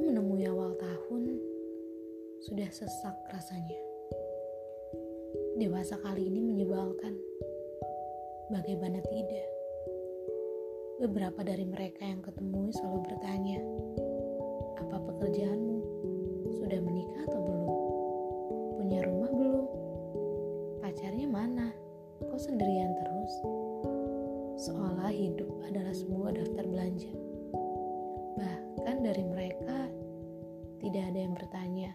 menemui awal tahun, sudah sesak rasanya. Dewasa kali ini menyebalkan. Bagaimana tidak? Beberapa dari mereka yang ketemu selalu bertanya, "Apa pekerjaanmu? Sudah menikah atau belum? Punya rumah belum? Pacarnya mana? Kok sendirian terus?" Seolah hidup adalah sebuah daftar belanja Bahkan dari mereka tidak ada yang bertanya,